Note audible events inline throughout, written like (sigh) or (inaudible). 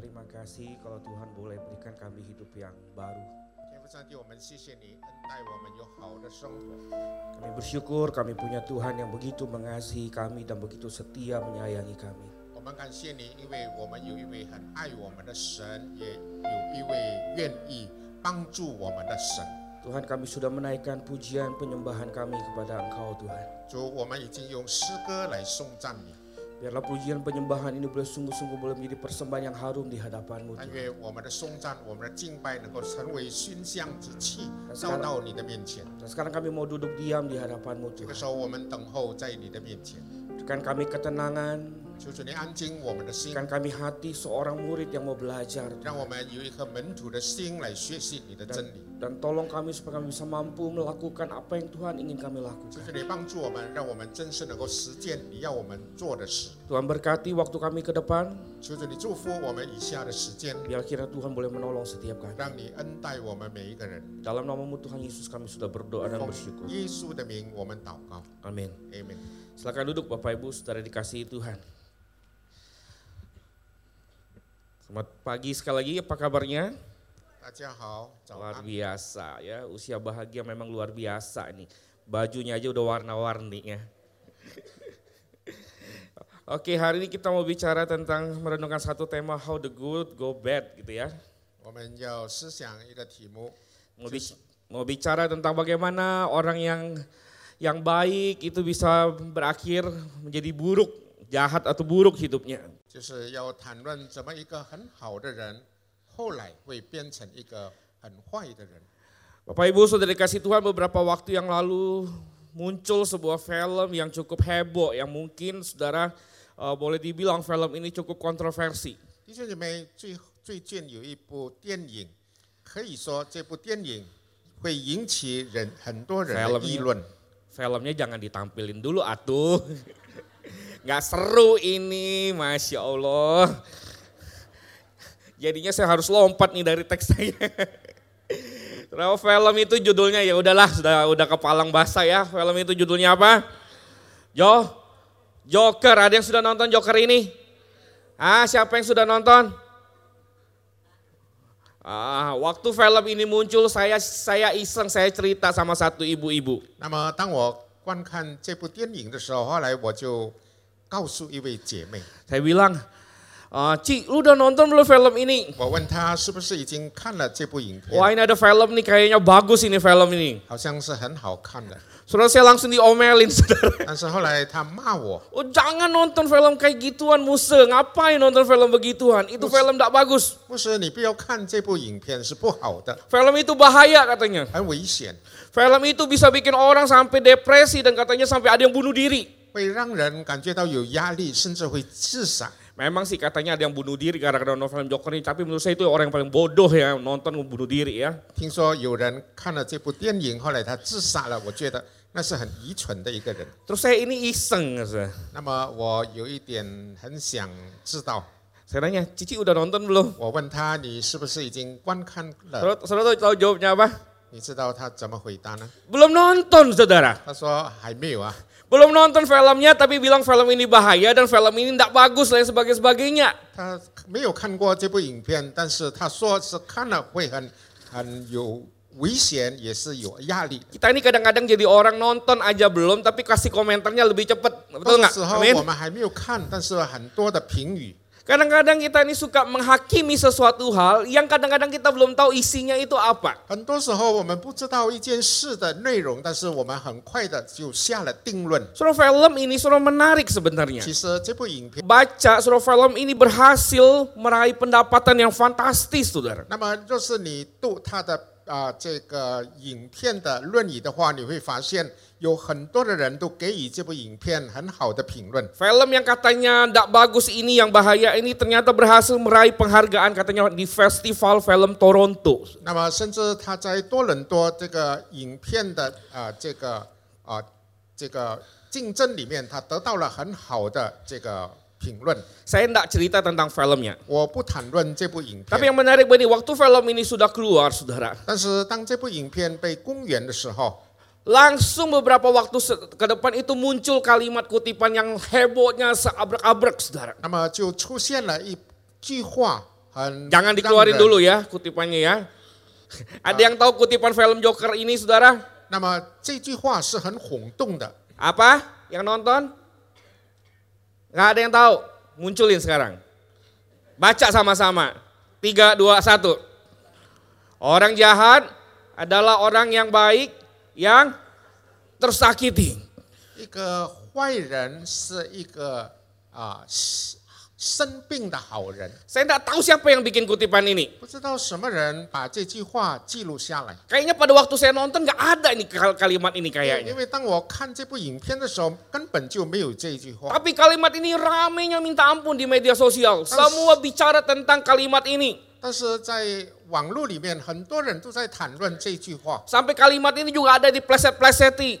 terima kasih kalau Tuhan boleh berikan kami hidup yang baru. 天父上帝，我们谢谢你恩待我们有好的生活。 Kami bersyukur kami punya Tuhan yang begitu mengasihi kami dan begitu setia menyayangi kami. 我们感谢你，因为我们有一位很爱我们的神，也有一位愿意帮助我们的神。 Tuhan kami sudah menaikkan pujian penyembahan kami kepada Engkau Tuhan. 主，我们已经用诗歌来颂赞你， Biarlah pujian penyembahan ini boleh sungguh-sungguh boleh menjadi persembahan yang harum di hadapanmu. Tuhan. Dan sekarang kami mau duduk diam di hadapanmu Tuhan. Berikan kami ketenangan. 求主你安静我们的心， berikan kami hati seorang murid yang mau belajar. 让我们有一颗门徒的心来学习你的真理。 Dan tolong kami supaya kami bisa mampu melakukan apa yang Tuhan ingin kami lakukan. 求主你帮助我们，让我们真是能够实践你要我们做的事。 Tuhan berkati waktu kami ke depan, 求主你祝福我们以下的时间， biar kira Tuhan boleh menolong setiap kami. 让你恩待我们每一个人。 Dalam namamu Tuhan Yesus kami sudah berdoa dan 奉 bersyukur. 耶稣的名，我们祷告 Amin. ，Amen。 Silakan duduk Bapak Ibu saudara dikasihi Tuhan. Selamat pagi sekali lagi, apa kabarnya? Luar biasa ya, usia bahagia memang luar biasa ini. Bajunya aja udah warna-warni ya. (laughs) Oke, hari ini kita mau bicara tentang merenungkan satu tema how the good go bad gitu ya. Mau, mau bicara tentang bagaimana orang yang yang baik itu bisa berakhir menjadi buruk, jahat atau buruk hidupnya. 就是要谈论怎么一个很好的人，后来会变成一个很坏的人。 Bapak Ibu sudah dikasih Tuhan beberapa waktu yang lalu muncul sebuah film yang cukup heboh yang mungkin saudara eh, boleh dibilang film ini cukup kontroversi. 弟兄姐妹，最最近有一部电影，可以说这部电影会引起人很多人的 Filmnya 议论。 Filmnya jangan ditampilin dulu atuh. Nggak seru ini, Masya Allah. Jadinya saya harus lompat nih dari teks saya. Terus film itu judulnya ya udahlah sudah udah kepalang basah ya. Film itu judulnya apa? Jo, Joker. Ada yang sudah nonton Joker ini? Ah, siapa yang sudah nonton? Ah, waktu film ini muncul saya saya iseng saya cerita sama satu ibu-ibu. 那么当我观看这部电影的时候，后来我就 告诉一位姐妹， Saya bilang, "Ah, Ci, lu udah nonton belum film ini? 我问她是不是已经看了这部影片， Wah ini ada film nih kayaknya bagus ini film ini. 好像是很好看的。 Saudara saya langsung diomelin saudara. (laughs) 但是后来她骂我， Oh jangan nonton film kayak gituan Musa. Ngapain nonton film begituan? Itu film tidak bagus. 不是你不要看这部影片是不好的， Film itu bahaya katanya. 很危险， Film itu bisa bikin orang sampai depresi dan katanya sampai ada yang bunuh diri. 会让人感觉到有压力，甚至会自杀。Memang sih katanya ada yang bunuh diri gara-gara nonton film Joker ini. Tapi menurut saya itu orang yang paling bodoh ya nonton bunuh diri ya. 听说有人看了这部电影，后来他自杀了，我觉得那是很愚蠢的一个人。Terus saya ini iseng. 那么我有一点很想知道，Saya tanya, Cici udah nonton belum? 我问他你是不是已经观看了？Saudara, saudara tahu, tahu jawabnya apa? 你知道他怎么回答呢？Belum nonton saudara. 他说还没有啊。Belum nonton filmnya tapi bilang film ini bahaya dan film ini tidak bagus dan sebagainya sebagainya. 他没有看过这部影片，但是他说是看了会很很有危险，也是有压力。 Kita ini kadang-kadang jadi orang nonton aja belum tapi kasih komentarnya lebih cepet. 那 Betul 个 nggak? 时候 Amin. 我们还没有看，但是很多的评语， Kadang-kadang kita ini suka menghakimi sesuatu hal yang kadang-kadang kita belum tahu isinya itu apa. 很多时候我们不知道一件事的内容，但是我们很快的就下了定论。 Surah film ini surah menarik sebenarnya. 其实这部影片， Baca surah film ini berhasil meraih pendapatan yang fantastis, saudara. 那么若是你读它的 啊、这个影片的论语的话，你会发现有很多的人都给予这部影片很好的评论。Film yang katanya tidak bagus ini, yang bahaya ini ternyata berhasil meraih penghargaan katanya di Festival Film Toronto. 那么甚至他在多伦多这个影片的啊、这个啊、这个竞争里面，他得到了很好的这个评论。 Saya tidak cerita tentang filmnya. 我不谈论这部影 Tapi 片， yang menarik begini, waktu film ini sudah keluar, saudara, 但是当这部影片被公演的时候， langsung beberapa waktu se- ke depan itu muncul kalimat kutipan yang hebohnya seabrek-abrek, saudara. 那么就出现了一句话 很 Jangan 让 dikeluarin 人 dulu ya kutipannya ya. (laughs) Ada yang tahu kutipan film Joker ini saudara? 那么这句话是很轰动的， Apa? Yang nonton? Nggak ada yang tahu. Munculin sekarang. Baca sama-sama. Tiga, dua, satu. Orang jahat adalah orang yang baik yang tersakiti. 一个坏人是一个啊生 生病的好人。 Saya tidak tahu siapa yang bikin kutipan ini. 不知道什么人把这句话记录下来。 Kayaknya pada waktu saya nonton nggak ada ini kal- kalimat ini 因 kayaknya. 为当我看这部影片的时候，根本就没有这句话。 Tapi kalimat ini ramenya minta ampun di media sosial. Semua bicara tentang kalimat ini. 但是在网络里面，很多人都在谈论这句话， Sampai kalimat ini juga ada di pleset-pleseti.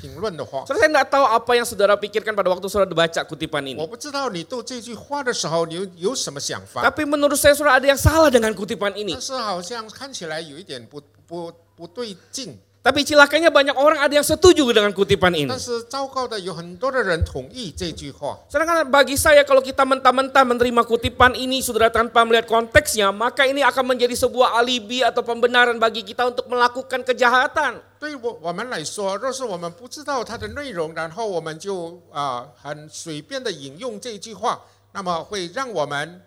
评论的话。 Saudara, saya nggak tahu apa yang saudara pikirkan pada waktu saudara baca kutipan 我 ini. 不知道你读这句话的时候，你有有什么想法？ Tapi menurut saya saudara ada yang salah dengan kutipan ini. 但是好像看起来有一点不不不对劲。 Tapi cilakanya banyak orang ada yang setuju dengan kutipan ini. 但是糟糕的，有很多的人同意这句话。 Sedangkan bagi saya kalau kita mentah-mentah menerima kutipan ini saudara tanpa melihat konteksnya, maka ini akan menjadi sebuah alibi atau pembenaran bagi kita untuk melakukan kejahatan. 对我我们来说，若是我们不知道它的内容，然后我们就啊、很随便的引用这句话，那么会让我们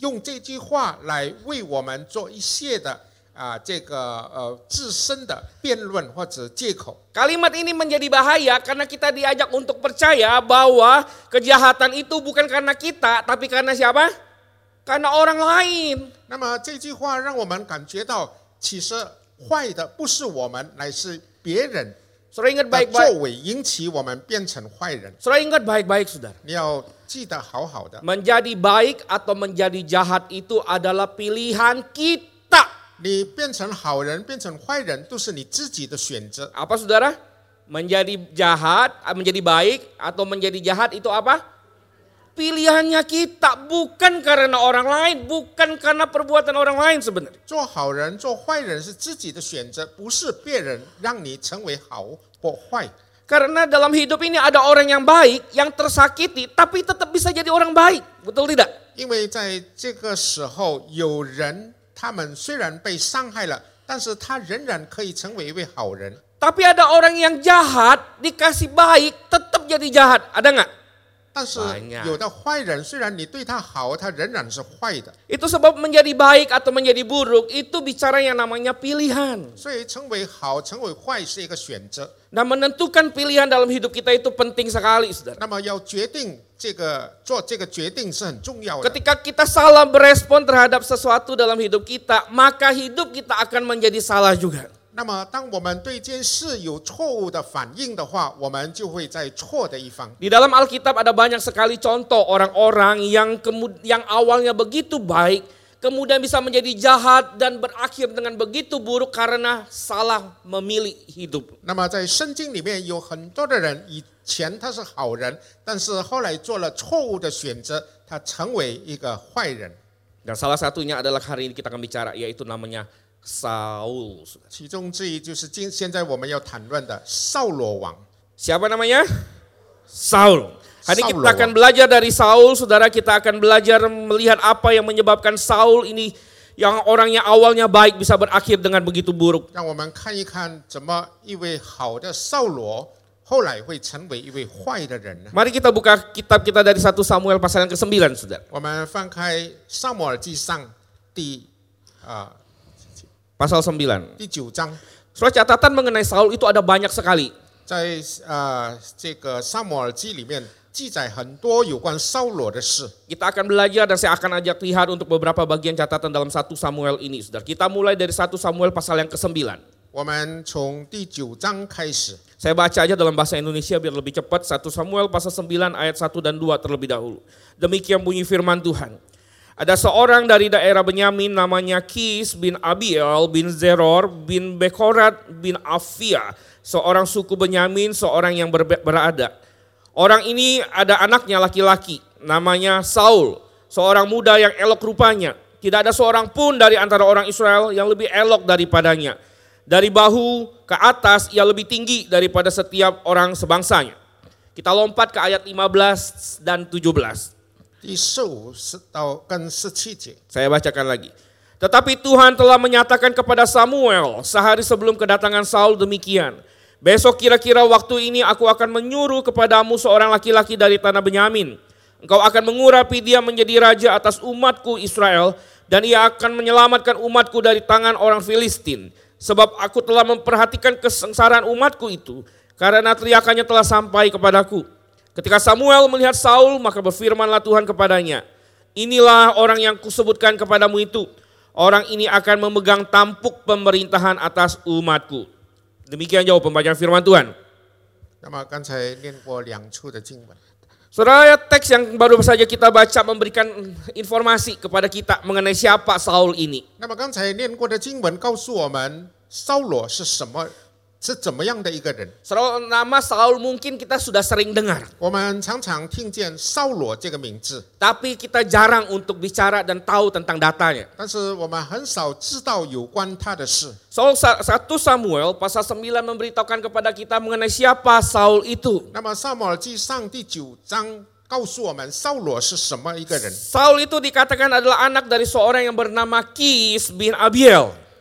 用这句话来为我们做一切的 啊、这个呃自身的辩论或者借口。 Kalimat ini menjadi bahaya karena kita diajak untuk percaya bahwa kejahatan itu bukan karena kita, tapi karena siapa? Karena orang lain. 那么这句话让我们感觉到，其实坏的不是我们，乃是别人 Saudara ingat 的 baik-baik. 作为引起我们变成坏人。 Saudara ingat baik-baik, saudara. 你要记得好好的。 Menjadi baik atau menjadi jahat itu adalah pilihan kita. 你变成好人，变成坏人，都是你自己的选择。 Apa saudara? Menjadi jahat, menjadi baik atau menjadi jahat itu apa? Pilihannya kita bukan karena orang lain, bukan karena perbuatan orang lain sebenarnya. 做好人、做坏人是自己的选择，不是别人让你成为好或坏。 Karena dalam hidup ini ada orang yang baik, yang tersakiti, tapi tetap bisa jadi orang baik. Betul tidak? 因为在这个时候，有人 他们虽然被伤害了，但是他仍然可以成为一位好人。Tapi ada orang yang jahat, dikasih baik, tetap jadi jahat. Ada nggak? 但是 Banyak 有的坏人，虽然你对他好，他仍然是坏的。 Itu sebab menjadi baik atau menjadi buruk, itu bicara yang namanya pilihan. 所以成为好、成为坏是一个选择。 Nah menentukan pilihan dalam hidup kita itu penting sekali saudara. 那么要决定这个做这个决定是很重要的。 Ketika kita salah berespon terhadap sesuatu dalam hidup kita, maka hidup kita akan menjadi salah juga. 那么，当我们对这件事有错误的反应的话，我们就会在错的一方。 Di dalam Alkitab ada banyak sekali contoh orang-orang yang kemud yang awalnya begitu baik, kemudian bisa menjadi jahat dan berakhir dengan begitu buruk karena salah memilih hidup. 那么，在圣经里面有很多的人，以前他是好人，但是后来做了错误的选择，他成为一个坏人。 Dan salah satunya adalah hari ini kita akan bicara yaitu namanya Saul. 其中之一就是今现在我们要谈论的扫罗王。 Siapa namanya? Saul. Hari ini Saul kita akan belajar dari Saul, saudara kita akan belajar melihat apa yang menyebabkan Saul ini yang orangnya awalnya baik bisa berakhir dengan begitu buruk. 让我们看一看，怎么一位好的扫罗后来会成为一位坏的人呢？ Mari kita buka kitab kita dari 1 Samuel pasal yang ke-9, saudara. 我们翻开《撒母耳记上》第啊、 Pasal 9. 第九章， Soal catatan mengenai Saul itu ada banyak sekali. 在呃这个《撒母耳记》里面记载很多有关扫罗的事。 Kita akan belajar dan saya akan ajak lihat untuk beberapa bagian catatan dalam 1 Samuel ini, saudara. Kita mulai dari 1 Samuel pasal yang ke-9. 我们从第九章开始， Saya baca aja dalam bahasa Indonesia biar lebih cepat. 1 Samuel pasal 9 ayat 1 dan 2 terlebih dahulu. Demikian bunyi firman Tuhan. Ada seorang dari daerah Benyamin namanya Kis bin Abiel bin Zeror bin Bekorat bin Afia. Seorang suku Benyamin, seorang yang berada. Orang ini ada anaknya laki-laki, namanya Saul, seorang muda yang elok rupanya. Tidak ada seorang pun dari antara orang Israel yang lebih elok daripadanya. Dari bahu ke atas ia lebih tinggi daripada setiap orang sebangsanya. Kita lompat ke ayat 15 dan 17 isu kan. Saya bacakan lagi. Tetapi Tuhan telah menyatakan kepada Samuel sehari sebelum kedatangan Saul demikian. Besok kira-kira waktu ini aku akan menyuruh kepadamu seorang laki-laki dari tanah Benyamin. Engkau akan mengurapi dia menjadi raja atas umatku Israel dan ia akan menyelamatkan umatku dari tangan orang Filistin. Sebab aku telah memperhatikan kesengsaraan umatku itu karena teriakannya telah sampai kepadaku. Ketika Samuel melihat Saul maka berfirmanlah Tuhan kepadanya. Inilah orang yang kusebutkan kepadamu itu. Orang ini akan memegang tampuk pemerintahan atas umatku. Demikian jauh pembacaan firman Tuhan. 那么刚才念过两处的经文， Saudara teks yang baru saja kita baca memberikan informasi kepada kita mengenai siapa Saul ini. 那么刚才念过的经文告诉我们，扫罗是什么， 是怎么样的一个人。 Saudara, nama Saul mungkin kita sudah sering dengar. 我们常常听见扫罗这个名字， Tapi kita jarang untuk bicara dan tahu tentang datanya. 但是我们很少知道有关他的事。 Soal 1 Samuel pasal 9 memberitahukan kepada kita mengenai siapa Saul itu. 那么《撒母耳记上》第九章告诉我们，扫罗是什么一个人。 Saul itu dikatakan adalah anak dari seorang yang bernama Kis bin Abiel.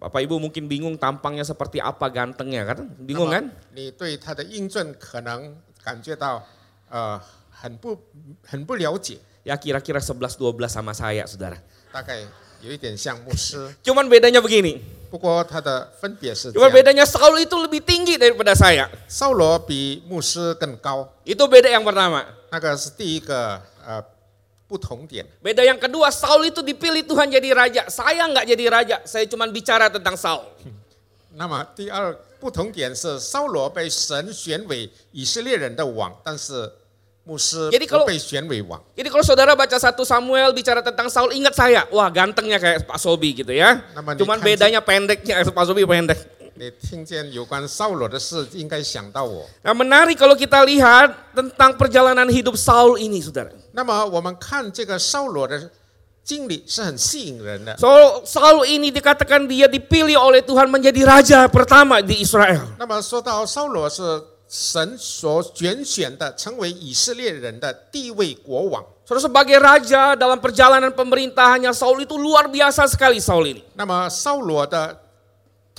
Bapak Ibu mungkin bingung tampangnya seperti apa gantengnya kan? 那 Bingung 么 kan? 你对他的英俊可能感觉到呃很不很不了解， Ya kira-kira 11-12 sama saya saudara. 大概有一点像牧师。 Cuman bedanya begini. 不过他的分别是这 Cuman 样， bedanya Saul itu lebih tinggi daripada saya. 扫罗比牧师更高， Itu beda yang pertama. 那个是第一个呃 不同点。 Beda yang kedua, Saul itu dipilih Tuhan jadi raja. Saya nggak jadi raja, saya cuma bicara tentang Saul. (laughs) 那么第二不同点是，扫罗被神选为以色列人的王，但是牧师 Jadi kalau- 不被选为王。 Jadi kalau saudara baca satu Samuel bicara tentang Saul, ingat saya. Wah gantengnya kayak Pak Sobi gitu ya. Nama Cuman dikanji- bedanya pendeknya, Pak Sobi pendek. 你听见有关扫罗的事，应该想到我。 Nah menarik kalau kita lihat tentang perjalanan hidup Saul ini saudara. 那么我们看这个扫罗的经历是很吸引人的。 So, Saul ini dikatakan dia dipilih oleh Tuhan menjadi raja pertama di Israel. 那么说到扫罗是神所拣选的，成为以色列人的第一位国王。 Saudara sebagai raja dalam perjalanan pemerintahannya Saul itu luar biasa sekali Saul ini. 那么扫罗的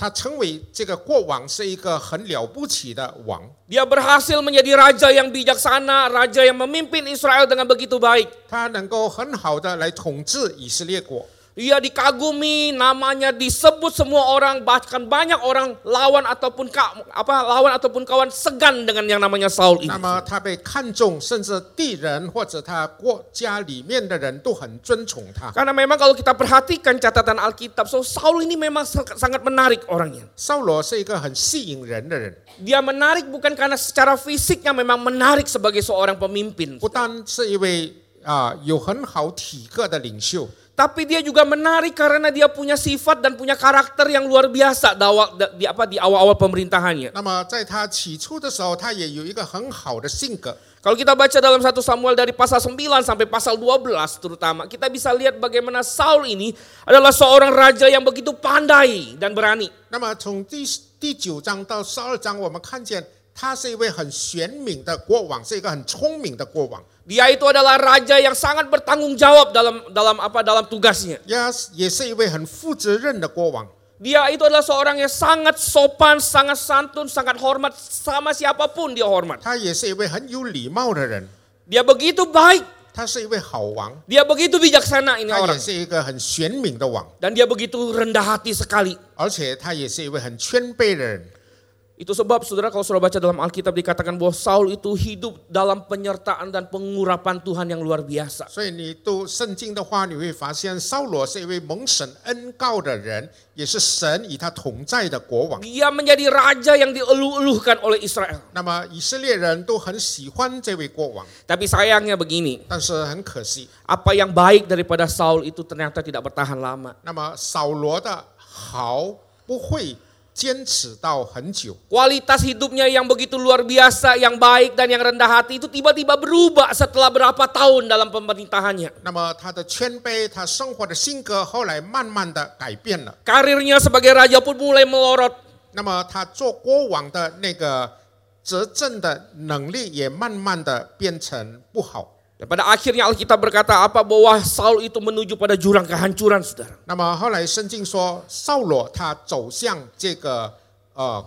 他成为这个国王是一个很了不起的王，Dia berhasil menjadi raja yang bijaksana, raja yang memimpin Israel dengan begitu baik. 他能够很好的来统治以色列国。Dia dikagumi, namanya disebut semua orang, bahkan banyak orang lawan ataupun ka, apa lawan ataupun kawan segan dengan yang namanya Saul ini. 那么他被看重，甚至地人或者他国家里面的人都很尊崇他。 Karena memang kalau kita perhatikan catatan Alkitab, so Saul ini memang sangat sangat menarik orangnya. 扫罗是一个很吸引人的人， Dia menarik bukan karena secara fisiknya memang menarik sebagai seorang pemimpin. 不单是一位啊、有很好体格的领袖， Tapi dia juga menarik karena dia punya sifat dan punya karakter yang luar biasa di awal, di, apa, di awal-awal pemerintahannya. 那么在他起初的时候，他也有一个很好的性格。 Kalau kita baca dalam 1 Samuel dari pasal 9 sampai pasal 12 terutama, kita bisa lihat bagaimana Saul ini adalah seorang raja yang begitu pandai dan berani. 那么从第第九章到十二章，我们看见他是一位很玄敏的国王，是一个很聪明的国王。 Dia itu adalah raja yang sangat bertanggung jawab dalam dalam apa dalam tugasnya. 也也是一位很负责任的国王。 Dia itu adalah seorang yang sangat sopan, sangat santun, sangat hormat sama siapapun dia hormat. 他也是一位很有礼貌的人， Dia begitu baik, 他是一位好王， dia begitu bijaksana ini 他也 orang 是一个很玄敏的王， dan dia begitu rendah hati sekali. 而且他也是一位很谦卑的人。 Itu sebab saudara kalau saudara baca dalam Alkitab dikatakan bahwa Saul itu hidup dalam penyertaan dan pengurapan Tuhan yang luar biasa. Dia menjadi raja yang dieluh-eluhkan oleh Israel. Tapi sayangnya begini. Apa yang baik daripada Saul itu ternyata tidak bertahan lama. 不会 坚持到很久。 Kualitas hidupnya yang begitu luar biasa, yang baik dan yang rendah hati itu tiba-tiba berubah setelah berapa tahun dalam pemerintahannya. 那么他的谦卑，他生活的性格，后来慢慢的改变了。 Karirnya sebagai raja pun mulai melorot. 那么他做国王的那个执政的能力也慢慢的变成不好。 Dan pada akhirnya Alkitab berkata apa bahwa Saul itu menuju pada jurang kehancuran, saudara. 那么后来圣经说，扫罗他走向这个呃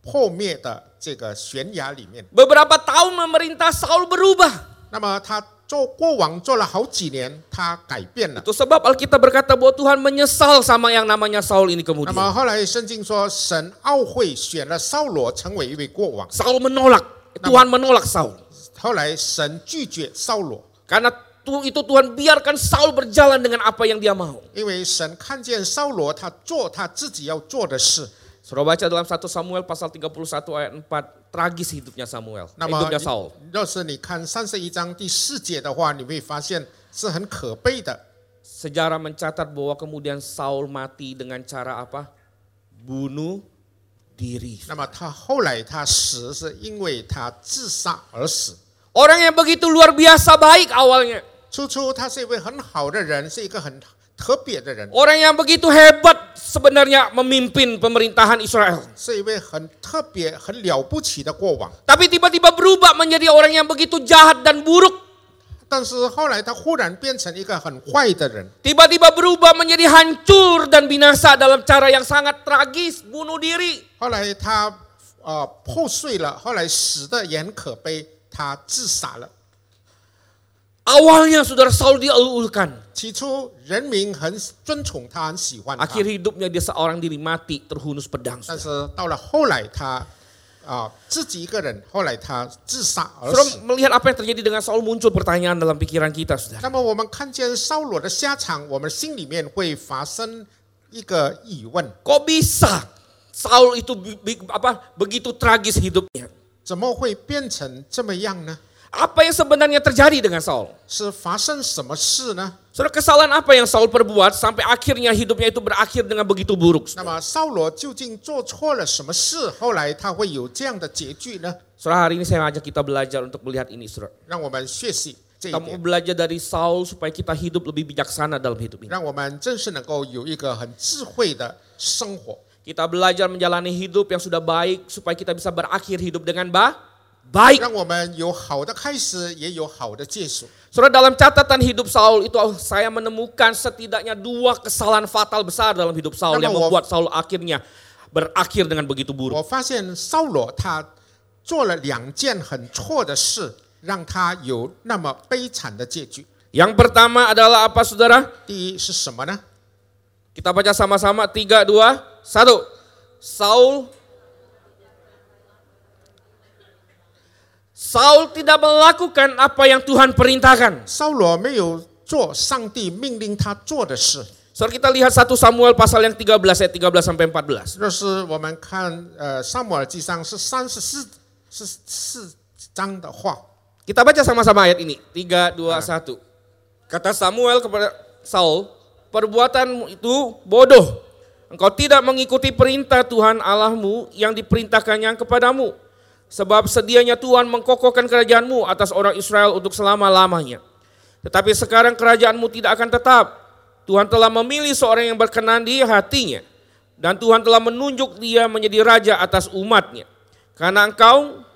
破灭的这个悬崖里面。 Beberapa tahun memerintah Saul berubah. 那么他做国王做了好几年，他改变了。 Itu sebab Alkitab berkata bahwa Tuhan menyesal sama yang namanya Saul ini 那 kemudian. 么后来圣经说，神奥会选了扫罗成为一位国王。 Saul menolak, Tuhan menolak Saul. 后来神拒绝扫罗， Karena tu- itu Tuhan biarkan Saul berjalan dengan apa yang dia mau. 因为神看见扫罗他做他自己要做的事。 Saudara baca dalam 1 Samuel pasal 31 ayat 4, tragis hidupnya Samuel, 那 eh, 么 hidupnya Saul. 要是你看三十一章第四节的话，你会发现是很可悲的。 Sejarah mencatat bahwa kemudian Saul mati dengan cara apa? Bunuh diri. 那么他后来他死是因为他自杀而死。 Orang yang begitu luar biasa baik awalnya. 初初他是一位很好的人，是一个很特别的人， Orang yang begitu hebat sebenarnya memimpin pemerintahan Israel. 是一位很特别、很了不起的国王。 Tapi tiba-tiba berubah menjadi orang yang begitu jahat dan buruk. 但是后来他忽然变成一个很坏的人， Tiba-tiba berubah menjadi hancur dan binasa dalam cara yang sangat tragis, bunuh diri. 后来他呃破碎了，后来死的也很可悲， 他自杀了。 Awalnya saudara Saul dielulkan. 起初人民很尊崇他，很喜欢他， Akhir hidupnya dia seorang diri mati terhunus pedang. 但 saudara. 是到了后来他啊、自己一个人，后来他自杀而 Saudara 死。 melihat apa yang terjadi dengan Saul muncul pertanyaan dalam pikiran kita saudara. 那么我们看见扫罗的下场，我们心里面会发生一个疑问： Kok bisa Saul itu bi- bi- apa begitu tragis hidupnya? 怎么会变成这么样呢？ Apa yang sebenarnya terjadi dengan Saul? 是发生什么事呢？ Saudara kesalahan apa yang Saul perbuat sampai akhirnya hidupnya itu berakhir dengan begitu buruk? 那么扫罗究竟做错了什么事？后来他会有这样的结局呢？ Saudara hari ini saya ajak kita belajar untuk melihat ini saudara. 让我们学习这一 Kita mau 点， belajar dari Saul supaya kita hidup lebih bijaksana dalam hidup ini. 让我们真是能够有一个很智慧的生活。 Kita belajar menjalani hidup yang sudah baik supaya kita bisa berakhir hidup dengan ba baik. 让我们有好的开始，也有好的结束。 Saudara dalam catatan hidup Saul itu saya menemukan setidaknya dua kesalahan fatal besar dalam hidup Saul yang Nama membuat Saul akhirnya berakhir dengan begitu 我 buruk. 发现扫罗他做了两件很错的事，让他有那么悲惨的结局。 Yang pertama adalah apa saudara? 第一是什么呢？ Kita baca sama-sama 3 2 1. Saul Saul tidak melakukan apa yang Tuhan perintahkan. 扫罗没有做上帝命令他做的事。 Saudara kita lihat 1 Samuel pasal yang 13 ayat 13 sampai 14. 若是我们看呃《撒母耳记上》是三十四是四章的话， Kita baca sama-sama ayat ini. 3 2 1. Kata Samuel kepada Saul, "Perbuatanmu itu bodoh. Engkau tidak mengikuti perintah Tuhan Allahmu yang diperintahkannya kepadamu. Sebab sedianya Tuhan mengkokohkan kerajaanmu atas orang Israel untuk selama-lamanya. Tetapi sekarang kerajaanmu tidak akan tetap. Tuhan telah memilih seorang yang berkenan di hatinya. Dan Tuhan telah menunjuk dia menjadi raja atas umatnya. Karena engkau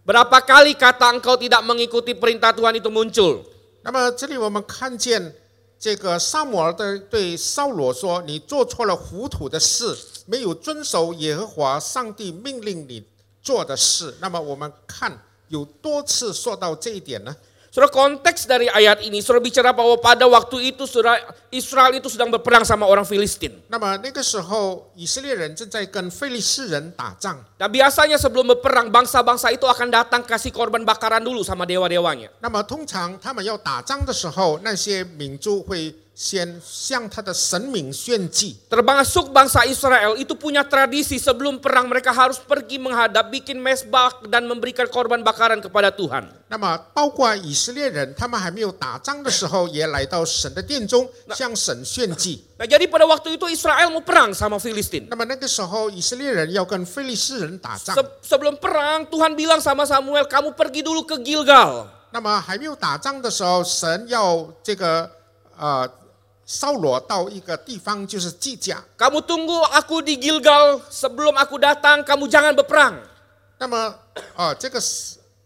Berapa kali kata engkau tidak mengikuti perintah Tuhan itu muncul? 那么这里我们看见这个萨姆尔的对扫罗说：“你做错了糊涂的事，没有遵守耶和华上帝命令你做的事。”那么我们看有多次说到这一点呢？Saudara konteks dari ayat ini, saudara bicara bahwa pada waktu itu saudara Israel itu sedang berperang sama orang Filistin. 那么那个时候，以色列人正在跟非利士人打仗。 Nah biasanya sebelum berperang bangsa-bangsa itu akan datang kasih korban bakaran dulu sama dewa-dewanya. 那么通常他们要打仗的时候，那些民族会 先向他的神明献祭。 Termasuk bangsa Israel itu punya tradisi sebelum perang mereka harus pergi menghadap, bikin mesbah dan memberikan korban bakaran kepada Tuhan. 那么包括以色列人，他们还没有打仗的时候，也来到神的殿中向神献祭。 Nah jadi pada waktu itu Israel mau perang sama Filistin. 那么那个时候，以色列人要跟非利士人打仗。 Se- sebelum perang Tuhan bilang sama Samuel, kamu pergi dulu ke Gilgal. 那么还没有打仗的时候，神要这个呃 Kamu tunggu aku di Gilgal sebelum aku datang, kamu jangan berperang. 那么呃，这个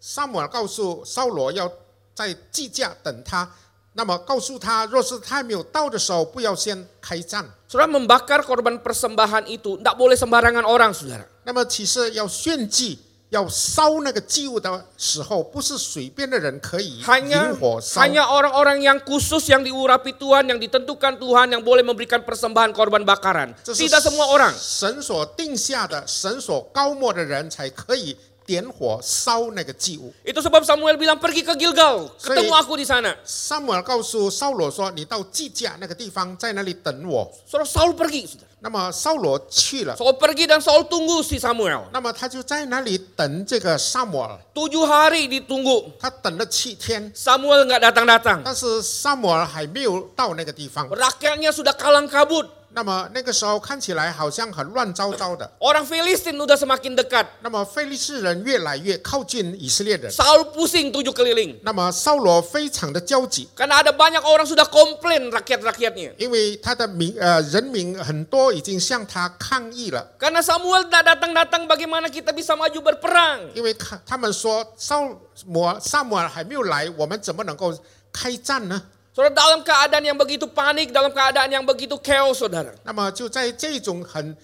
萨姆尔告诉扫罗要在祭甲等他。那么告诉他，若是他还没有到的时候，不要先开战。 Saudara membakar korban persembahan itu tidak boleh sembarangan orang, saudara. 那么其实要献祭、 要烧那个祭物的时候，不是随便的人可以引火烧。hanya orang-orang yang khusus yang diurapi Tuhan, yang ditentukan Tuhan, yang boleh memberikan persembahan korban bakaran. 这是 Tidak semua orang. 神所定下的、神所高莫的人才可以点火烧那个祭物。 Itu sebab Samuel bilang pergi ke Gilgal, Sorry. ketemu aku di sana. 萨姆尔告诉扫罗说：“你到祭架那个地方，在那里等我。 Saudara Saul pergi, saudara. ”那么扫罗去了， Saul pergi dan Saul tunggu si Samuel. 那么他就在那里等这个萨姆尔。 Tujuh hari ditunggu. 他等了七天， Samuel nggak datang-datang. 但是萨姆尔还没有到那个地方。 Rakyatnya sudah kalang kabut. 那么那个时候看起来好像很乱糟糟的。 Orang Filistin udah semakin dekat. 那么非利士人越来越靠近以色列人， Saul pusing tujuh keliling. 那么扫罗非常的焦急， Karena ada banyak orang sudah komplain rakyat-rakyatnya. 因为他的民呃人民很多已经向他抗议了， Karena Samuel tidak datang-datang bagaimana kita bisa maju berperang. 因为他他们说扫摩萨姆尔还没有来，我们怎么能够开战呢？ Saudara dalam keadaan yang begitu panik, dalam keadaan yang begitu chaos saudara. 那么就在这种很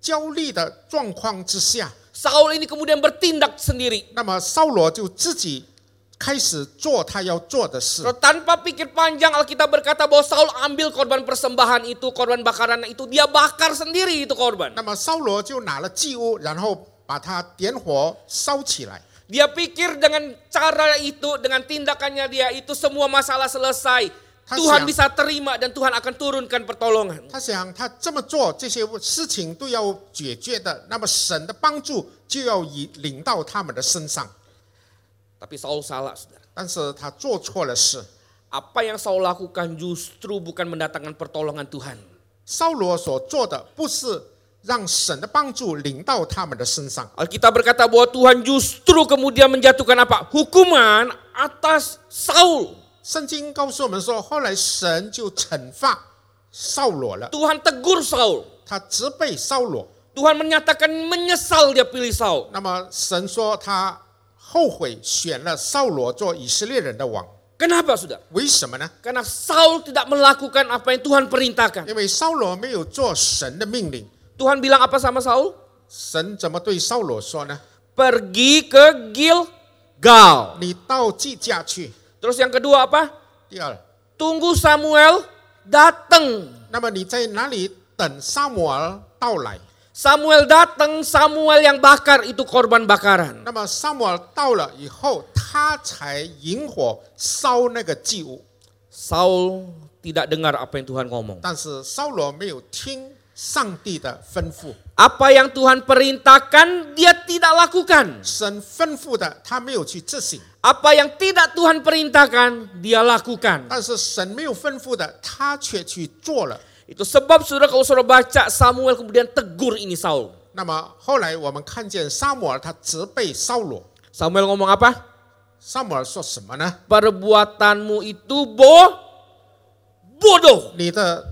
焦虑的状况之下， Saul ini kemudian bertindak sendiri. 那么扫罗就自己开始做他要做的事。 Saudara, Tanpa pikir panjang Alkitab berkata bahwa Saul ambil korban persembahan itu, korban bakaran itu. Dia bakar sendiri itu korban. 那么扫罗就拿了祭物，然后把它点火烧起来。 Dia pikir dengan cara itu, dengan tindakannya dia itu semua masalah selesai.他 Tuhan 想 bisa terima dan Tuhan akan turunkan pertolongan. 他想，他这么做，这些事情都要解决的，那么神的帮助就要以领到他们的身上。 Tapi Saul salah, saudara. 但是他做错了事。 Apa yang Saul lakukan justru bukan mendatangkan pertolongan Tuhan. 扫罗所做的不是 让神的帮助领到他们的身上， Alkitab berkata bahwa Tuhan justru kemudian menjatuhkan apa? Hukuman atas Saul. 圣经告诉我们说，后来神就惩罚扫罗了， Tuhan tegur Saul. 他责备扫罗。 Tuhan menyatakan menyesal dia pilih Saul. 那么神说他后悔选了扫罗做以色列人的王， Kenapa sudah? 为什么呢？ Karena Saul tidak melakukan apa yang Tuhan perintahkan. 因为扫罗没有做神的命令。 Tuhan bilang apa sama Saul? 神怎么对扫罗说呢？ Pergi ke Gilgal. 你到祭架去。 Terus yang kedua apa? 第二， Tunggu Samuel datang. 那么你在哪里等撒母耳到来？ Samuel datang, Samuel yang bakar itu korban bakaran. 那么撒母耳到了以后，他才引火烧那个祭物。 Saul tidak dengar apa yang Tuhan ngomong. 但是扫罗没有听 上帝的吩咐， Apa yang Tuhan perintahkan dia tidak lakukan. 神吩咐的他没有去执行， Apa yang tidak Tuhan perintahkan dia lakukan. 但是神没有吩咐的他却去做了。 Itu sebab saudara kalau saudara baca Samuel kemudian tegur ini Saul. 那么后来我们看见撒母耳他责备扫罗， Samuel ngomong apa? 撒母耳说什么呢？ Perbuatanmu itu bo bodoh. 你的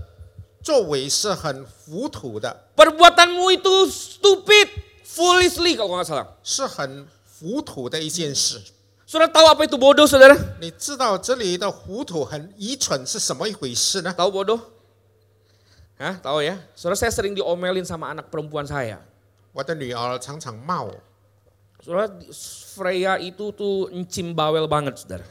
作为是很糊涂的， Perbuatanmu itu stupid, foolishly kalau nggak salah. 是很 糊涂的一件事。 Saudara tahu apa itu bodoh, saudara? 你知道这里的糊涂很愚蠢是什么一回事呢？ Tahu bodoh? Hah, tahu ya? Saudara saya sering diomelin sama anak perempuan saya. 我的女儿常常骂我， Saudara, Freya itu tuh encim bawel banget, saudara.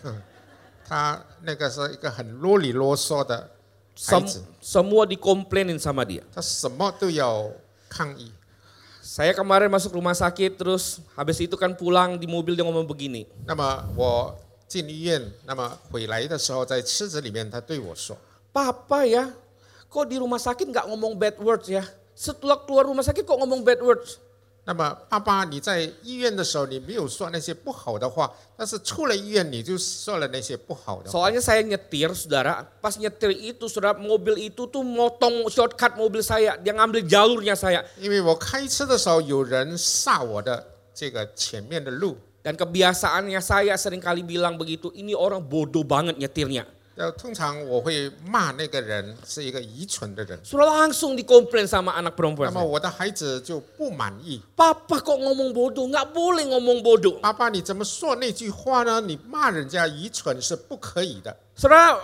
她那个是一个很啰里啰嗦的孩 Sem- 子， semua dikomplainin sama dia. 她什么都要抗议。 Saya kemarin masuk rumah sakit, terus habis itu kan pulang di mobil dia ngomong begini. 那么我进医院，那么回来的时候，在车子里面，她对我说 Papa ya, kok di rumah sakit nggak ngomong bad words ya? Setelah keluar rumah sakit kok ngomong bad words? 那么，爸爸，你在医院的时候，你没有说那些不好的话，但是出了医院你就说了那些不好的话。 Soalnya saya nyetir, saudara. Pas nyetir itu, saudara, mobil itu tuh motong shortcut mobil saya. Dia ngambil jalurnya saya. 因为我开车的时候，有人刹我的这个前面的路， Dan kebiasaannya saya seringkali bilang begitu, ini orang bodoh banget nyetirnya. 呃，通常我会骂那个人是一个愚蠢的人。Sudah langsung dikomplain sama anak perempuan. 那么我的孩子就不满意。Papa kok ngomong bodoh? Nggak boleh ngomong bodoh. 爸爸你怎么说那句话呢？你骂人家愚蠢是不可以的。Saudara,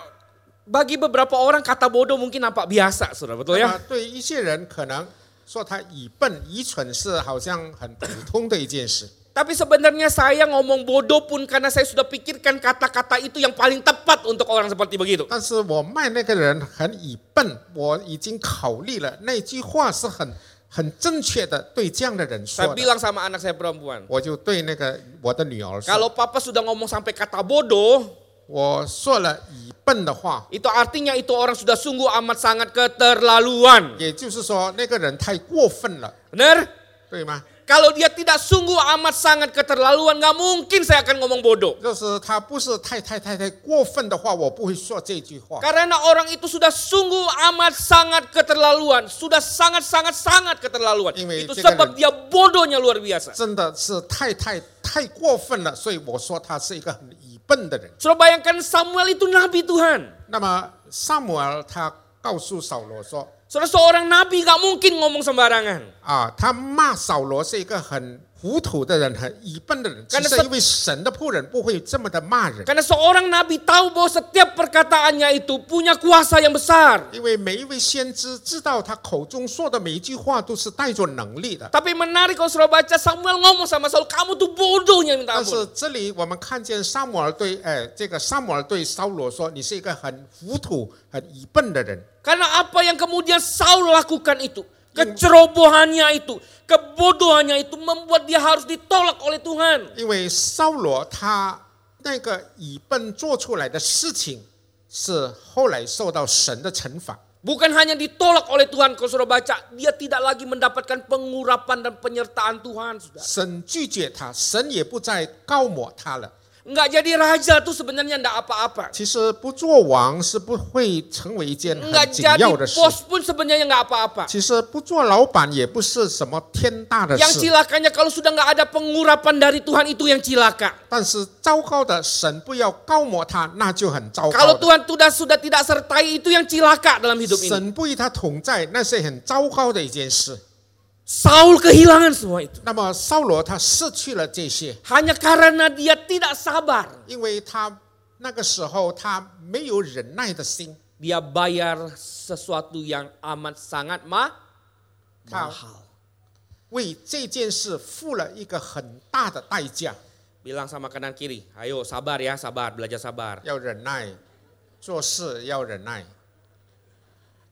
bagi beberapa orang kata bodoh mungkin nampak biasa, saudara. Betul ya? 么对一些人可能说他愚笨、愚蠢是好像很普通的一件事。Tapi sebenarnya saya ngomong bodoh pun karena saya sudah pikirkan kata-kata itu yang paling tepat untuk orang seperti begitu. 但是我骂那个人很愚笨，我已经考虑了，那句话是很很正确的，对这样的人 Saya 说的。 bilang sama anak saya perempuan, 我就对那个我的女儿说， kalau papa sudah ngomong sampai kata bodoh, 我说了愚笨的话， itu artinya itu orang sudah sungguh amat sangat keterlaluan. 也就是说那个人太过分了， Benar? 对吗？ Kalau dia tidak sungguh amat sangat keterlaluan, nggak mungkin saya akan ngomong bodoh. 就是他不是太太太太过分的话，我不会说这句话。 Karena orang itu sudah sungguh amat sangat keterlaluan, sudah sangat sangat sangat keterlaluan. Ini Itu tiga sebab dan- dia bodohnya luar biasa. 真的是太太太过分了，所以我说他是一个很愚笨的人。 Sudah bayangkan Samuel itu nabi Tuhan. 那么萨姆尔他告诉扫罗说 Saudara seorang nabi nggak mungkin ngomong sembarangan. 啊，他骂扫罗是一个很糊涂的人，很愚笨的人。其 Karena 实因为神的仆人不会这么的骂人，Karena seorang nabi tahu bahwa setiap perkataannya itu punya kuasa yang besar. 因为每一位先知知道他口中说的每一句话都是带着能力的。Tapi menarik kalau saudara baca Samuel ngomong sama Saul, kamu tuh bodohnya minta ampun. 这里我们看见萨姆尔对，哎，这个萨姆尔对扫罗说：“你是一个很糊涂、很愚笨的人。Karena apa yang kemudian Saul lakukan itu, kecerobohannya itu, kebodohannya itu membuat dia harus ditolak oleh Tuhan. ”因为扫罗他那个愚笨做出来的事情，是后来受到神的惩罚。 Bukan hanya ditolak oleh Tuhan, kalau saudara baca, dia tidak lagi mendapatkan pengurapan dan penyertaan Tuhan. Sudah. 神拒绝他，神也不再告抹他了。 nggak jadi raja tuh sebenarnya nggak apa-apa. Nggak jadi bos pun sebenarnya nggak apa-apa. Yang cilakanya kalau sudah nggak ada pengurapan dari Tuhan itu yang cilaka. Kalau Tuhan sudah sudah tidak sertai itu yang cilaka dalam hidup ini. Saul kehilangan semua itu. 那么扫罗他失去了这些， Hanya karena dia tidak sabar. 因为他那个时候他没有忍耐的心， Dia bayar sesuatu yang amat sangat ma Tahu. mahal. 为这件事付了一个很大的代价。 Bilang sama kanan kiri, ayo sabar ya, sabar, belajar sabar. 要忍耐，做事要忍耐。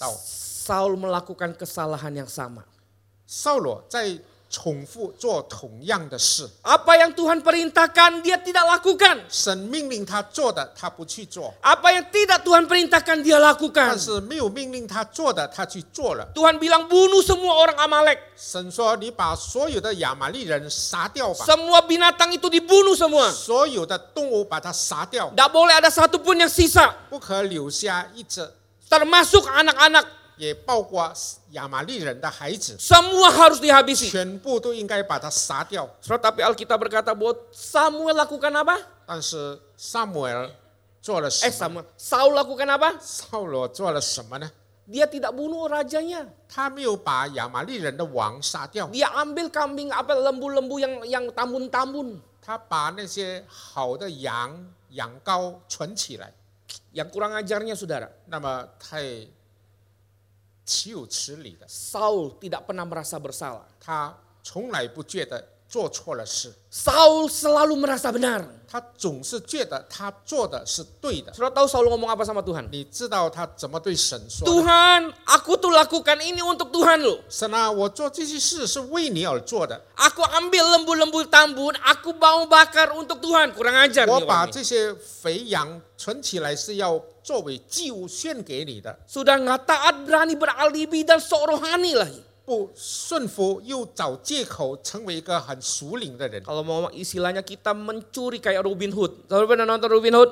Saul melakukan kesalahan yang sama. 扫罗在重复做同样的事？ Apa yang Tuhan perintahkan dia tidak lakukan. 神命令他做的，他不去做； Apa yang tidak Tuhan perintahkan dia 但 lakukan. 是没有命令他做的，他去做了。 Tuhan bilang bunuh semua orang Amalek. 神说：“你把所有的亚玛力人杀掉吧， Semua binatang itu dibunuh semua. 所有的动物把它杀掉， Tidak boleh ada satupun yang sisa. 不可留下一只， Termasuk anak-anak. 也包括亚玛力人的孩子， Semua harus dihabisi. 全部都应该把它杀掉。 Saudara, tapi Alkitab berkata bahwa Samuel lakukan apa? 但是撒母耳做了 Eh 什么？ Samuel, Saul lakukan apa? 扫罗做了什么呢？ Dia tidak bunuh rajanya. 他没有把亚玛力人的王杀掉， Dia ambil kambing apa lembu-lembu yang yang tambun-tambun. 他把那些好的羊羊羔存起来。 Yang kurang ajarnya saudara, 那么太岂有此理的， Saul tidak pernah merasa bersalah. 他从来不觉得 做错了事， Saul selalu merasa benar. 他总是觉得他做的是对的。 Saudara tahu Saul ngomong apa sama Tuhan? 你知道他怎么对神说的？ Tuhan, aku tuh lakukan ini untuk Tuhan loh. 神啊，我做这些事是为你而做的， Aku ambil lembu-lembu tambun, aku mau bakar untuk Tuhan. Kurang ajar 我 nih 把 orang ini. 这些肥羊存起来是要作为祭物献给你的。 Sudah nggak taat berani beralibi dan sok rohani lagi. 不顺服又找借口成为一个很属灵的人。 Kalau mau istilahnya kita mencuri kayak Robin Hood. Saudara pernah nonton Robin Hood?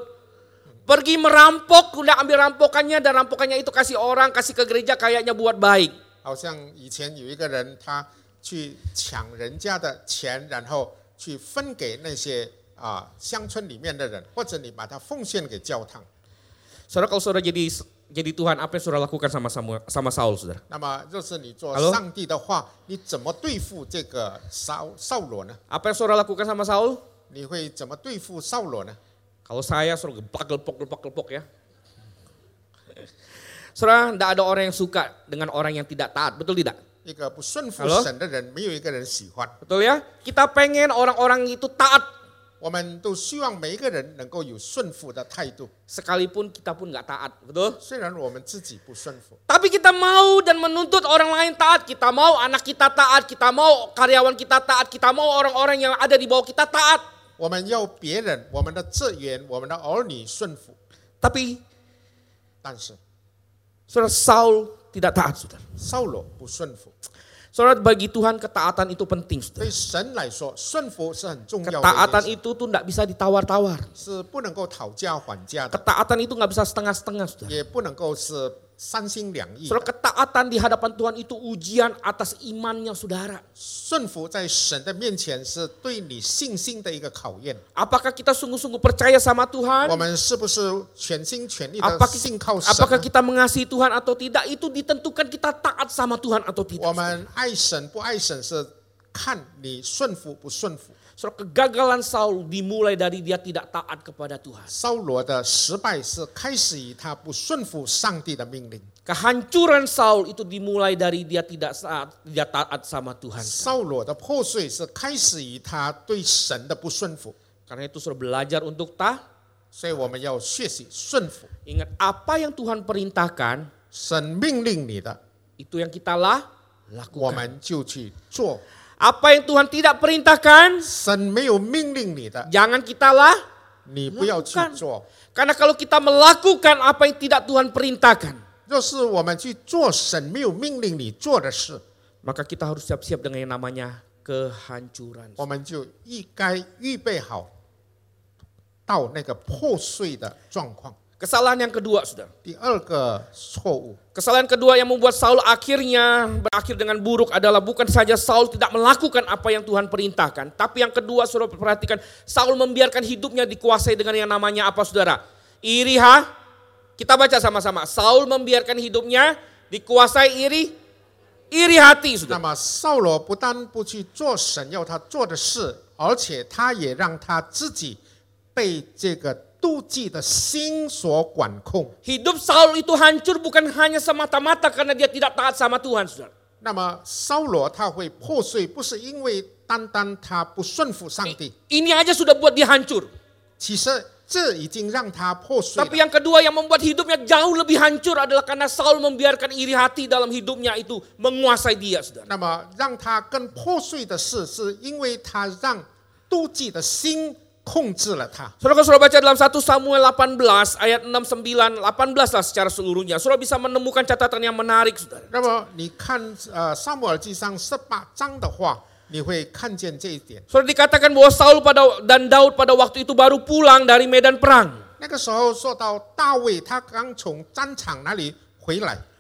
Pergi merampok, udah ambil rampokannya dan rampokannya itu kasih orang, kasih ke gereja kayaknya buat baik. 好像以前有一个人，他去抢人家的钱，然后去分给那些啊乡村里面的人，或者你把它奉献给教堂。 Saudara kalau saudara jadi jadi Tuhan, apa yang saudara lakukan sama Samuel, sama Saul, saudara? 那么，若是你做 Halo？上帝的话，你怎么对付这个扫扫罗呢？ Apa yang saudara lakukan sama Saul? 你会怎么对付扫罗呢？ Kalau saya suruh geplak gelepok gelepok gelepok ya. (laughs) Saudara, tidak ada orang yang suka dengan orang yang tidak taat, betul tidak? 一个不顺服 Halo？神的人，没有一个人喜欢。 Betul ya? Kita pengen orang-orang itu taat, 我们都希望每一个人能够有顺服的态度， sekalipun kita pun nggak taat, betul? 虽然我们自己不顺服。 Tapi kita mau dan menuntut orang lain taat, kita mau anak kita taat, kita mau karyawan kita taat, kita mau orang-orang yang ada di bawah kita taat. 我们要别人、我们的职员、我们的儿女顺服， Tapi 但是 saudara Saul tidak taat, saudara. 扫罗不顺服。 Saudara bagi Tuhan ketaatan itu penting. Ketaatan itu tuh tidak bisa ditawar-tawar. Ketaatan itu nggak bisa setengah-setengah. saudara. 也不能够是三心两意的。 Saudara ketaatan di hadapan Tuhan itu ujian atas imannya saudara. 顺服在神的面前是对你信心的一个考验。 Apakah kita sungguh-sungguh percaya sama 我 Tuhan? 们是不是全心全力的 Apakah, 信靠神 apakah 呢？ kita mengasihi Tuhan atau tidak? Itu ditentukan kita taat sama Tuhan atau 我 tidak. 们爱神不爱神是看你顺服不顺服。 Saudara, kegagalan Saul dimulai dari dia tidak taat kepada Tuhan. 扫罗的失败是开始于他不顺服上帝的命令， Kehancuran Saul itu dimulai dari dia tidak saat tidak taat sama Tuhan. 扫罗的破碎是开始于他对神的不顺服。 Karena itu sudah belajar untuk taat. 所以我们要学习顺服， Ingat apa yang Tuhan perintahkan 神命令你的， itu yang kita lah 我 lakukan. 们就去做； Apa yang Tuhan tidak perintahkan, jangan kita lah lakukan. Karena kalau kita melakukan apa yang tidak Tuhan perintahkan, maka kita harus siap-siap dengan yang namanya kehancuran. 我们就应该预备好到那个破碎的状况。 Kesalahan yang kedua, saudara. 第二个错误， Kesalahan kedua yang membuat Saul akhirnya berakhir dengan buruk adalah bukan saja Saul tidak melakukan apa yang Tuhan perintahkan. Tapi yang kedua, saudara perhatikan, Saul membiarkan hidupnya dikuasai dengan yang namanya apa, saudara? Iri, ha? Kita baca sama-sama. Saul membiarkan hidupnya dikuasai iri, iri hati, 那 saudara. 么扫罗不但不去做神要他做的事，而且他也让他自己被这个 妒忌的心所管控。 Hidup Saul itu hancur bukan hanya semata-mata karena dia tidak taat sama Tuhan, saudara. 那么扫罗他会破碎，不是因为单单他不顺服上帝， Ini aja sudah buat dia hancur. 其实这已经让他破碎 Tapi 了。 yang kedua yang membuat hidupnya jauh lebih hancur adalah karena Saul membiarkan iri hati dalam hidupnya itu menguasai dia, saudara. 那么让他更破碎的是，是因为他让妒忌的心 控制了他。 Saudara kalau saudara baca dalam 1 Samuel 18 ayat 6, 9, 18 lah secara seluruhnya. Saudara bisa menemukan catatan yang menarik, saudara. 那么你看呃《撒母耳记上》十八章的话，你会看见这一点。 Saudara dikatakan bahwa Saul pada dan Daud pada waktu itu baru pulang dari medan perang. 那个时候说到大卫，他刚从战场那里回来，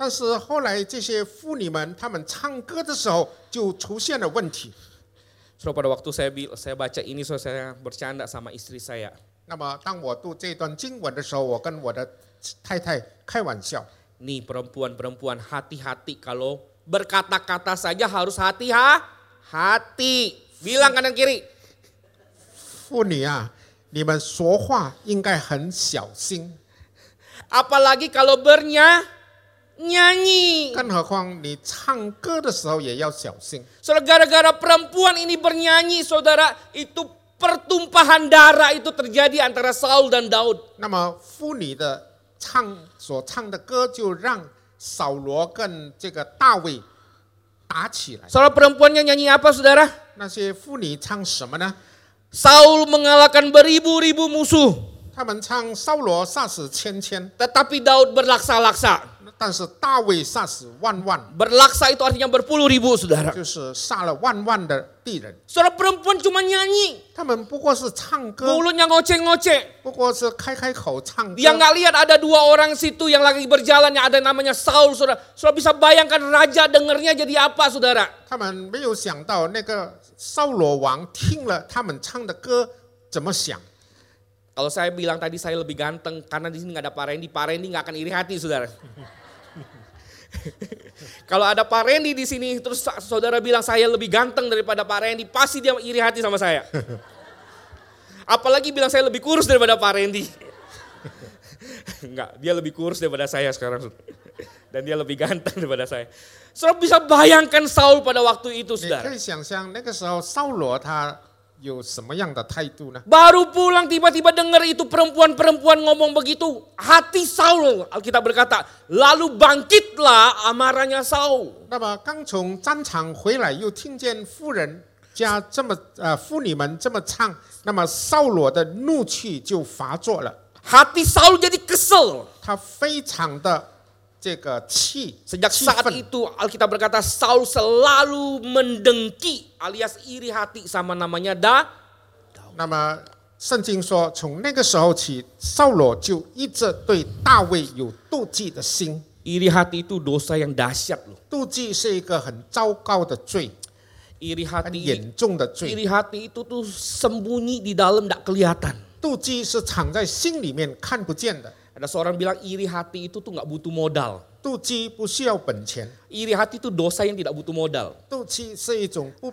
但是后来这些妇女们，她们唱歌的时候就出现了问题。 So pada waktu saya bil- saya baca ini so saya bercanda sama istri saya. 那么当我读这段经文的时候，我跟我的太太开玩笑。 Nih perempuan-perempuan hati-hati kalau berkata-kata saja harus hati ha hati. Bilang kanan kiri. 妇女啊，你们说话应该很小心， Apalagi kalau bernya nyanyi. 更何况你唱歌的时候也要小心。 Saudara gara-gara perempuan ini bernyanyi, saudara itu pertumpahan darah itu terjadi antara Saul dan Daud. 那么妇女的唱所唱的歌，就让扫罗跟这个大卫打起来。 Saudara perempuannya nyanyi apa saudara? 那些妇女唱什么呢？ Saul mengalahkan beribu-ribu musuh. 他们唱扫罗杀死千千， Tetapi Daud berlaksa-laksa. 但是大卫杀死万万， Berlaksa itu artinya berpuluh ribu saudara. 就是杀了万万的敌人。 Saudara perempuan cuma nyanyi. 他们不过是唱歌， Mulutnya ngoceh-ngoceh. 不过是开开口唱歌。 Dia nggak lihat ada dua orang situ yang lagi berjalan yang ada namanya Saul saudara. Saudara bisa bayangkan raja dengernya jadi apa saudara? 他们没有想到那个扫罗王听了他们唱的歌怎么想。 Kalau saya bilang tadi saya lebih ganteng karena di sini nggak ada Pak Randy, Pak Randy nggak akan iri hati saudara. (laughs) Kalau ada Pak Randy di sini terus sa- saudara bilang saya lebih ganteng daripada Pak Randy, pasti dia iri hati sama saya. (laughs) Apalagi bilang saya lebih kurus daripada Pak Randy. (laughs) Enggak, dia lebih kurus daripada saya sekarang. Dan dia lebih ganteng daripada saya. Saudara bisa bayangkan Saul pada waktu itu 你 saudara. 可以想象那个时候扫罗他 有什么样的态度呢？ Baru pulang tiba-tiba dengar itu perempuan-perempuan ngomong begitu. Hati Saul, Alkitab berkata, lalu bangkitlah amarahnya Saul. 那么刚从战场回来，又听见妇人家这么呃妇女们这么唱，那么扫罗的怒气就发作了， Hati Saul jadi kesel. 他非常的这个气 Sejak 气 saat 愤。 itu Alkitab berkata Saul selalu mendengki alias iri hati sama namanya Da. 那么圣经说，从那个时候起，扫罗就一直对大卫有妒忌的心。 Iri hati itu dosa yang dahsyat loh. 妒忌是一个很糟糕的罪， Iri 很 hati 严重的罪。 iri hati itu tuh sembunyi di dalam tidak kelihatan. 妒忌是藏在心里面看不见的， ada seorang bilang iri hati itu tuh nggak butuh modal. Iri hati itu dosa yang tidak butuh modal.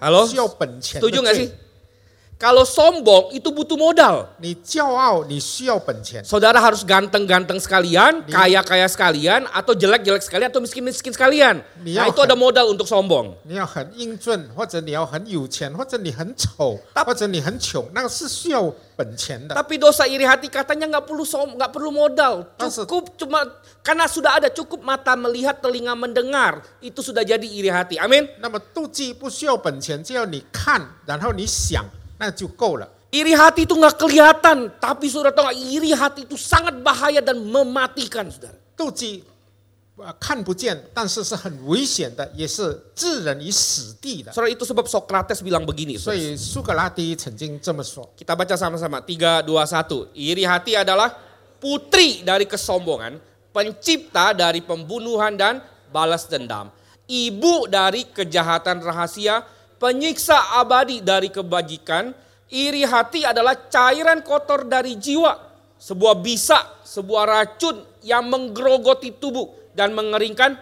Halo? Setuju nggak sih? Kalau sombong itu butuh modal. 你骄傲，你需要本钱， Saudara harus ganteng-ganteng sekalian, Di- kaya-kaya sekalian, atau jelek-jelek sekalian, atau miskin-miskin sekalian. Di- Nah itu ada modal untuk sombong. 你要很英俊，或者你要很有钱，或者你很丑， Tap- 或者你很穷，那个是需要本钱的。 Tapi dosa iri hati katanya nggak perlu som, nggak perlu modal. Maksud- Cukup cuma karena sudah ada cukup mata melihat, telinga mendengar, itu sudah jadi iri hati. Amin. 那么妒忌不需要本钱，只要你看，然后你想， 那就够了。 Iri hati itu nggak kelihatan, tapi saudara tahu nggak, iri hati itu sangat bahaya dan mematikan, saudara. 妒忌呃看不见，但是是很危险的，也是置人于死地的。 Saudara itu sebab Socrates bilang begini. 所 saudara. 以苏格拉底曾经这么说。 Kita baca sama-sama. 3, 2, 1. Iri hati adalah putri dari kesombongan, pencipta dari pembunuhan dan balas dendam, ibu dari kejahatan rahasia, penyiksa abadi dari kebajikan, iri hati adalah cairan kotor dari jiwa, sebuah bisa, sebuah racun yang menggerogoti tubuh dan mengeringkan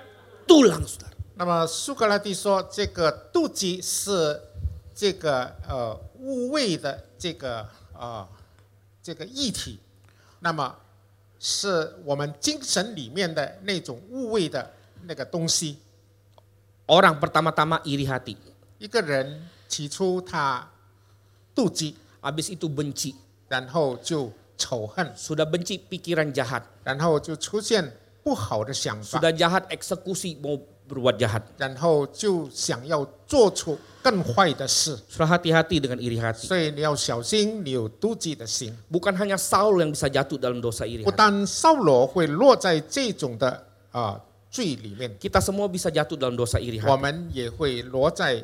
tulang, saudara. 那么苏格拉底说，这个妒忌是这个呃污秽的这个呃这个液体，那么是我们精神里面的那种污秽的那个东西。 Orang pertama-tama iri hati, 一个人起初他妒忌， habis itu benci, 然后就仇恨， sudah benci pikiran jahat, 然后就出现不好的想法， sudah jahat eksekusi mau berbuat jahat. 然后就想要做出更坏的事。 Sudah hati-hati dengan iri hati. 所以你要小心，你有妒忌的心。 Bukan hanya Saul yang bisa jatuh dalam dosa iri 不 hati. 单扫罗会落在这种的啊、罪里面， Kita semua bisa jatuh dalam dosa iri 我 hati. 们也会落在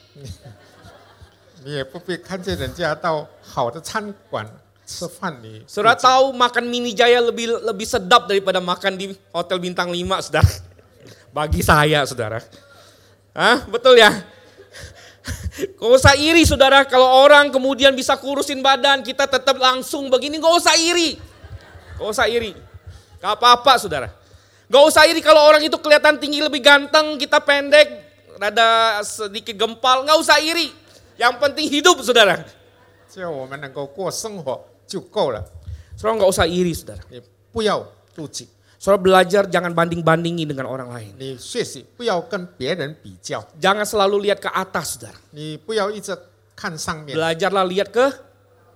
你也不必看见人家到好的餐馆吃饭，你 Saudara tahu makan mini jaya lebih lebih sedap daripada makan di hotel bintang 5, saudara. Bagi saya, saudara. Hah? Betul ya? Gak usah iri, saudara. Kalau orang kemudian bisa kurusin badan, kita tetap langsung begini. Gak usah iri. Gak usah iri. Gak apa-apa, saudara. Gak usah iri kalau orang itu kelihatan tinggi lebih ganteng, kita pendek, rada sedikit gempal, nggak usah iri. Yang penting hidup saudara. Saudara nggak usah iri saudara. Saudara belajar jangan banding-bandingi dengan orang lain. Jangan selalu lihat ke atas saudara. Belajarlah lihat ke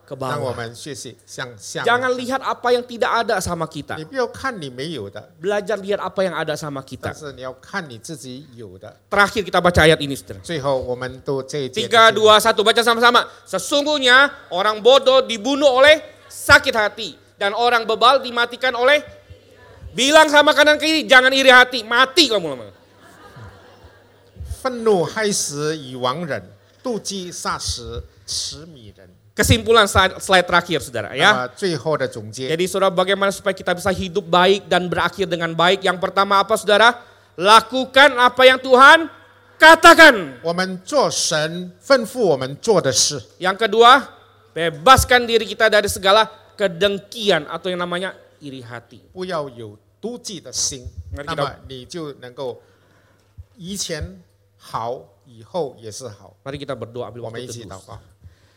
ke 让我 bawah. 们学习向下。 Jangan lihat apa yang tidak ada sama kita. 你不要看你没有的， Belajar lihat apa yang ada sama 但 kita. 是你要看你自己有的。 Terakhir kita baca ayat ini, saudara. 最后，我们都这一节的 Tiga, 经文 dua, satu. Baca sama-sama. Sesungguhnya orang bodoh dibunuh oleh sakit hati. Dan orang bebal dimatikan oleh Bilang sama kanan kiri, jangan iri hati. Mati kamu lama. 愤怒害死以亡人，妒忌杀死耻米人。 Kesimpulan slide, slide terakhir, saudara. 那 Ya. 么最后的总结， Jadi saudara bagaimana supaya kita bisa hidup baik dan berakhir dengan baik? Yang pertama apa saudara? Lakukan apa yang Tuhan katakan. 我们做神吩咐我们做的事。 Yang kedua, bebaskan diri kita dari segala kedengkian atau yang namanya iri hati. 不要有妒忌的心， Mari 那 kita- 么你就能够以前好，以后也是好。 Mari kita berdoa ambil 我们 waktu 一起 teduh. 祷告。